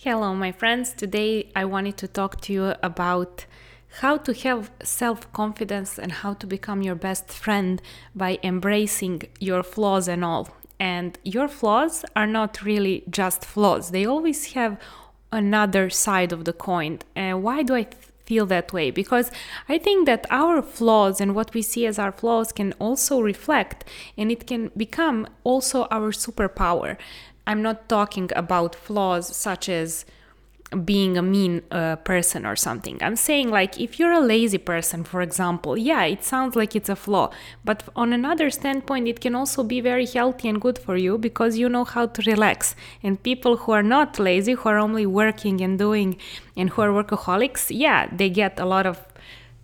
Hello, my friends. Today I wanted to talk to you about how to have self confidence and how to become your best friend by embracing your flaws and all. And your flaws are not really just flaws, they always have another side of the coin. And why do I feel that way? Because I think that our flaws and what we see as our flaws can also reflect and it can become also our superpower. I'm not talking about flaws such as being a mean uh, person or something. I'm saying, like, if you're a lazy person, for example, yeah, it sounds like it's a flaw. But on another standpoint, it can also be very healthy and good for you because you know how to relax. And people who are not lazy, who are only working and doing, and who are workaholics, yeah, they get a lot of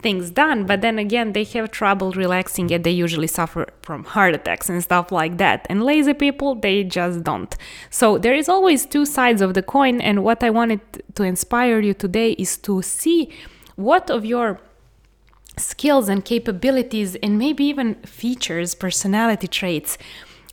things done but then again they have trouble relaxing and they usually suffer from heart attacks and stuff like that. And lazy people they just don't. So there is always two sides of the coin and what i wanted to inspire you today is to see what of your skills and capabilities and maybe even features personality traits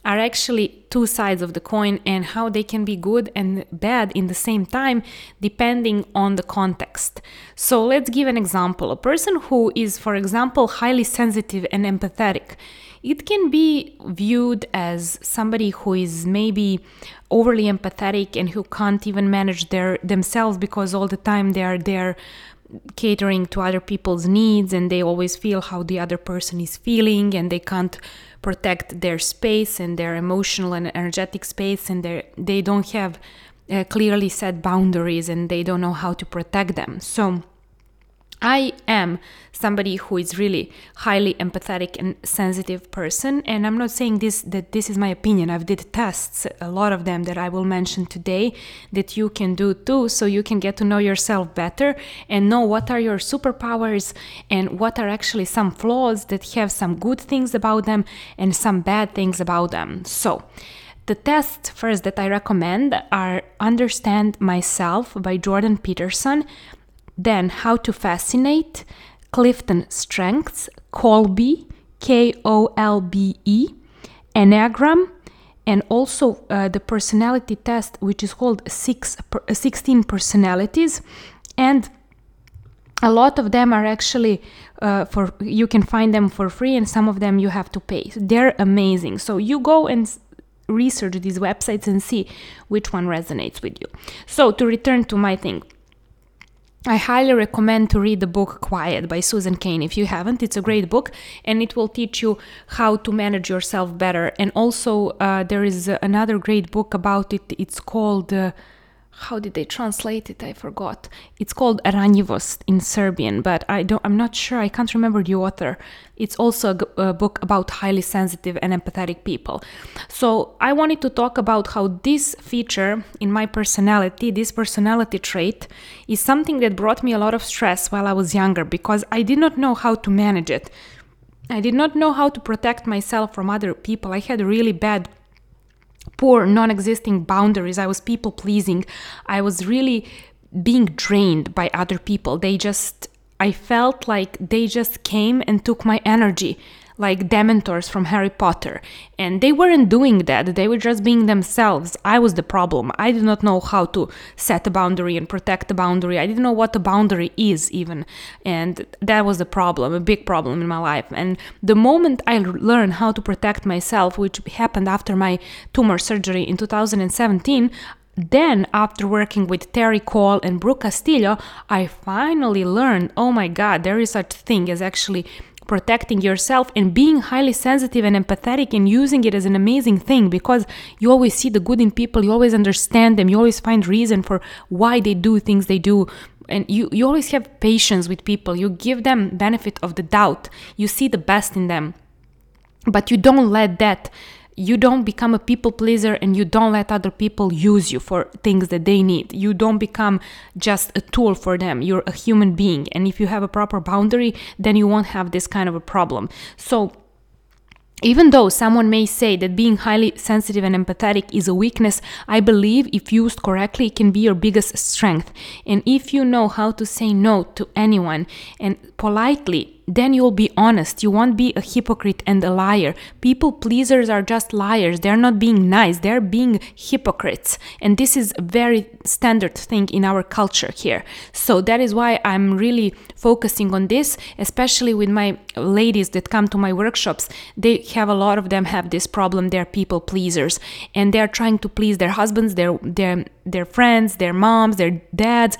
are actually two sides of the coin and how they can be good and bad in the same time depending on the context. So let's give an example. A person who is, for example, highly sensitive and empathetic. It can be viewed as somebody who is maybe overly empathetic and who can't even manage their themselves because all the time they are there catering to other people's needs and they always feel how the other person is feeling and they can't protect their space and their emotional and energetic space and they don't have uh, clearly set boundaries and they don't know how to protect them. So I am somebody who is really highly empathetic and sensitive person and I'm not saying this that this is my opinion. I've did tests, a lot of them that I will mention today that you can do too so you can get to know yourself better and know what are your superpowers and what are actually some flaws that have some good things about them and some bad things about them. So, the tests first that I recommend are Understand Myself by Jordan Peterson. Then How to Fascinate, Clifton Strengths, Kolbe, K O L B E, Enneagram, and also uh, the personality test, which is called six, uh, 16 personalities. And a lot of them are actually uh, for you can find them for free and some of them you have to pay. They're amazing. So you go and research these websites and see which one resonates with you. So to return to my thing I highly recommend to read the book Quiet by Susan Cain. If you haven't, it's a great book and it will teach you how to manage yourself better. And also, uh, there is another great book about it. It's called. Uh, how did they translate it? I forgot. It's called Ranjivost in Serbian, but I don't. I'm not sure. I can't remember the author. It's also a, book about highly sensitive and empathetic people. So I wanted to talk about how this feature in my personality, this personality trait, is something that brought me a lot of stress while I was younger because I did not know how to manage it. I did not know how to protect myself from other people. I had really bad poor, non existing boundaries. I was people pleasing. I was really being drained by other people. They just, I felt like they just came and took my energy like Dementors from Harry Potter. And they weren't doing that, they were just being themselves. I was the problem. I did not know how to set a boundary and protect the boundary. I didn't know what a boundary is, even. And that was the problem, a big problem in my life. And the moment I learned how to protect myself, which happened after my tumor surgery in 2017, then, after working with Terry Cole and Brooke Castillo, I finally learned oh my god, there is such thing as actually protecting yourself and being highly sensitive and empathetic and using it as an amazing thing because you always see the good in people, you always understand them, you always find reason for why they do things they do. And you, you always have patience with people. You give them benefit of the doubt. You see the best in them. But you don't let that you don't become a people pleaser and you don't let other people use you for things that they need. You don't become just a tool for them. You're a human being. And if you have a proper boundary, then you won't have this kind of a problem. So, even though someone may say that being highly sensitive and empathetic is a weakness, I believe if used correctly, it can be your biggest strength. And if you know how to say no to anyone and politely then you'll be honest. You won't be a hypocrite and a liar. People pleasers are just liars. They're not being nice, they're being hypocrites. And this is a very standard thing in our culture here. So that is why I'm really focusing on this, especially with my ladies that come to my workshops. They have a lot of them have this problem. They're people pleasers and they're trying to please their husbands, their their their friends, their moms, their dads,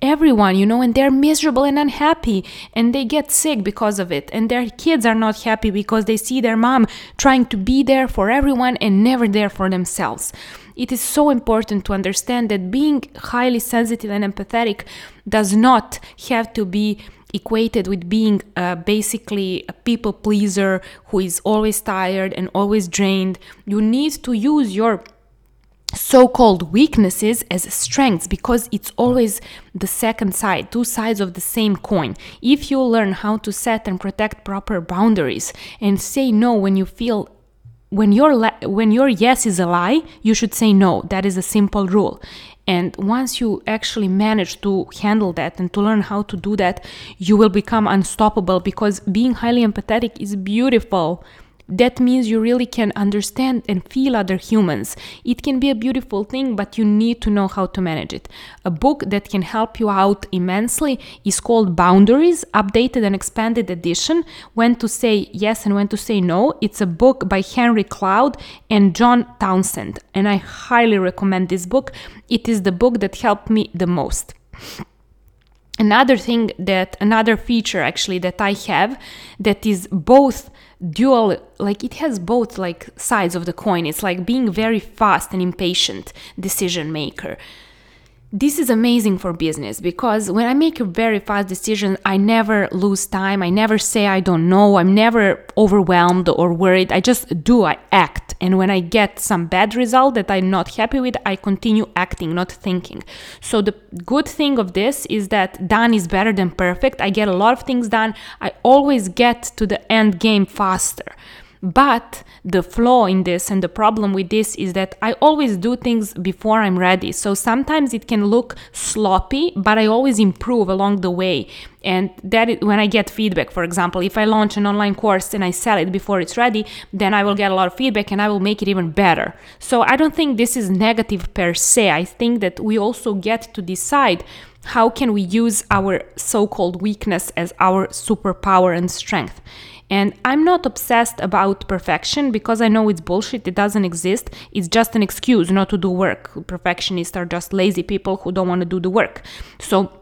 everyone, you know, and they're miserable and unhappy and they get sick because of it. And their kids are not happy because they see their mom trying to be there for everyone and never there for themselves. It is so important to understand that being highly sensitive and empathetic does not have to be equated with being uh, basically a people pleaser who is always tired and always drained. You need to use your so called weaknesses as strengths because it's always the second side, two sides of the same coin. If you learn how to set and protect proper boundaries and say no when you feel when your when your yes is a lie, you should say no. That is a simple rule. And once you actually manage to handle that and to learn how to do that, you will become unstoppable because being highly empathetic is beautiful that means you really can understand and feel other humans. It can be a beautiful thing, but you need to know how to manage it. A book that can help you out immensely is called Boundaries, updated and expanded edition When to Say Yes and When to Say No. It's a book by Henry Cloud and John Townsend, and I highly recommend this book. It is the book that helped me the most another thing that another feature actually that i have that is both dual like it has both like sides of the coin. It's like being very fast and impatient decision maker this is amazing for business because when I make a very fast decision, I never lose time. I never say I don't know. I'm never overwhelmed or worried. I just do, I act. And when I get some bad result that I'm not happy with, I continue acting, not thinking. So the good thing of this is that done is better than perfect. I get a lot of things done. I always get to the end game faster. But the flaw in this and the problem with this is that I always do things before I'm ready. So sometimes it can look sloppy, but I always improve along the way. And that is, when I get feedback, for example, if I launch an online course and I sell it before it's ready, then I will get a lot of feedback and I will make it even better. So I don't think this is negative per se. I think that we also get to decide how can we use our so-called weakness as our superpower and strength and I'm not obsessed about perfection because I know it's bullshit, it doesn't exist. It's just an excuse not to do work. Perfectionists are just lazy people who don't want to do the work. So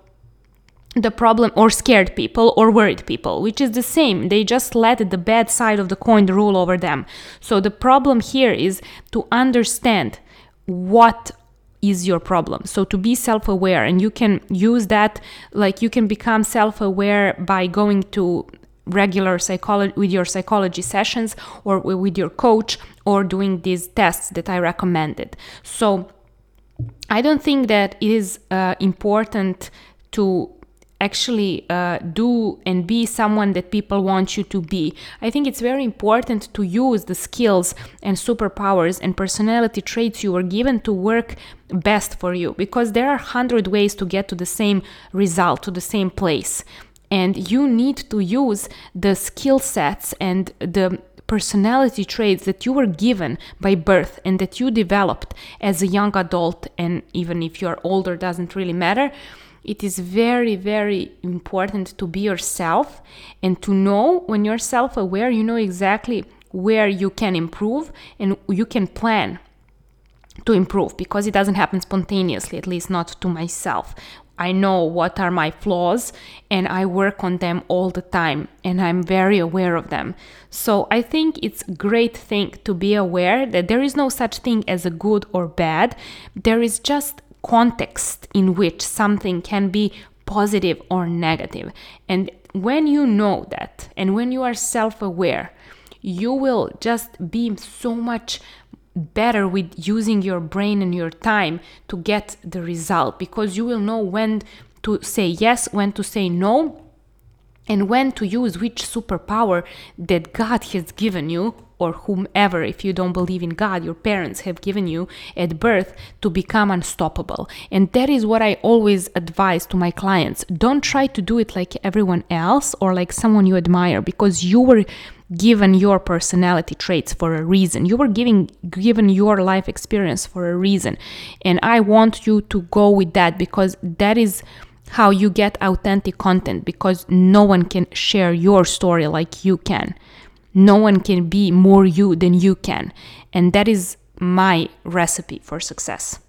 the problem or scared people or worried people which is the same they just let the bad side of the coin rule over them so the problem here is to understand what is your problem so to be self-aware and you can use that like you can become self-aware by going to regular psychology with your psychology sessions or with your coach or doing these tests that I recommended. So I don't think that it is uh, important to actually uh, do and be someone that people want you to be. I think it's very important to use the skills and superpowers and personality traits you were given to work best for you because there are hundred ways to get to the same result, to the same place and you need to use the skill sets and the personality traits that you were given by birth and that you developed as a young adult and even if you're older doesn't really matter. It is very very important to be yourself and to know when you're self-aware you know exactly where you can improve and you can plan to improve because it doesn't happen spontaneously at least not to myself I know what are my flaws and I work on them all the time and I'm very aware of them. So I think it's a great thing to be aware that there is no such thing as a good or bad. There is just context in which something can be positive or negative. And when you know that and when you are self aware, you will just be so much better with using your brain and your time to get the result because you will know when to say yes, when to say no, and when to use which superpower that God has given you or whomever, if you don't believe in God, your parents have given you at birth to become unstoppable. And that is what I always advise to my clients. Don't try to do it like everyone else or like someone you admire because you were given your personality traits for a reason. You were giving given your life experience for a reason. And I want you to go with that because that is how you get authentic content because no one can share your story like you can. No one can be more you than you can. And that is my recipe for success.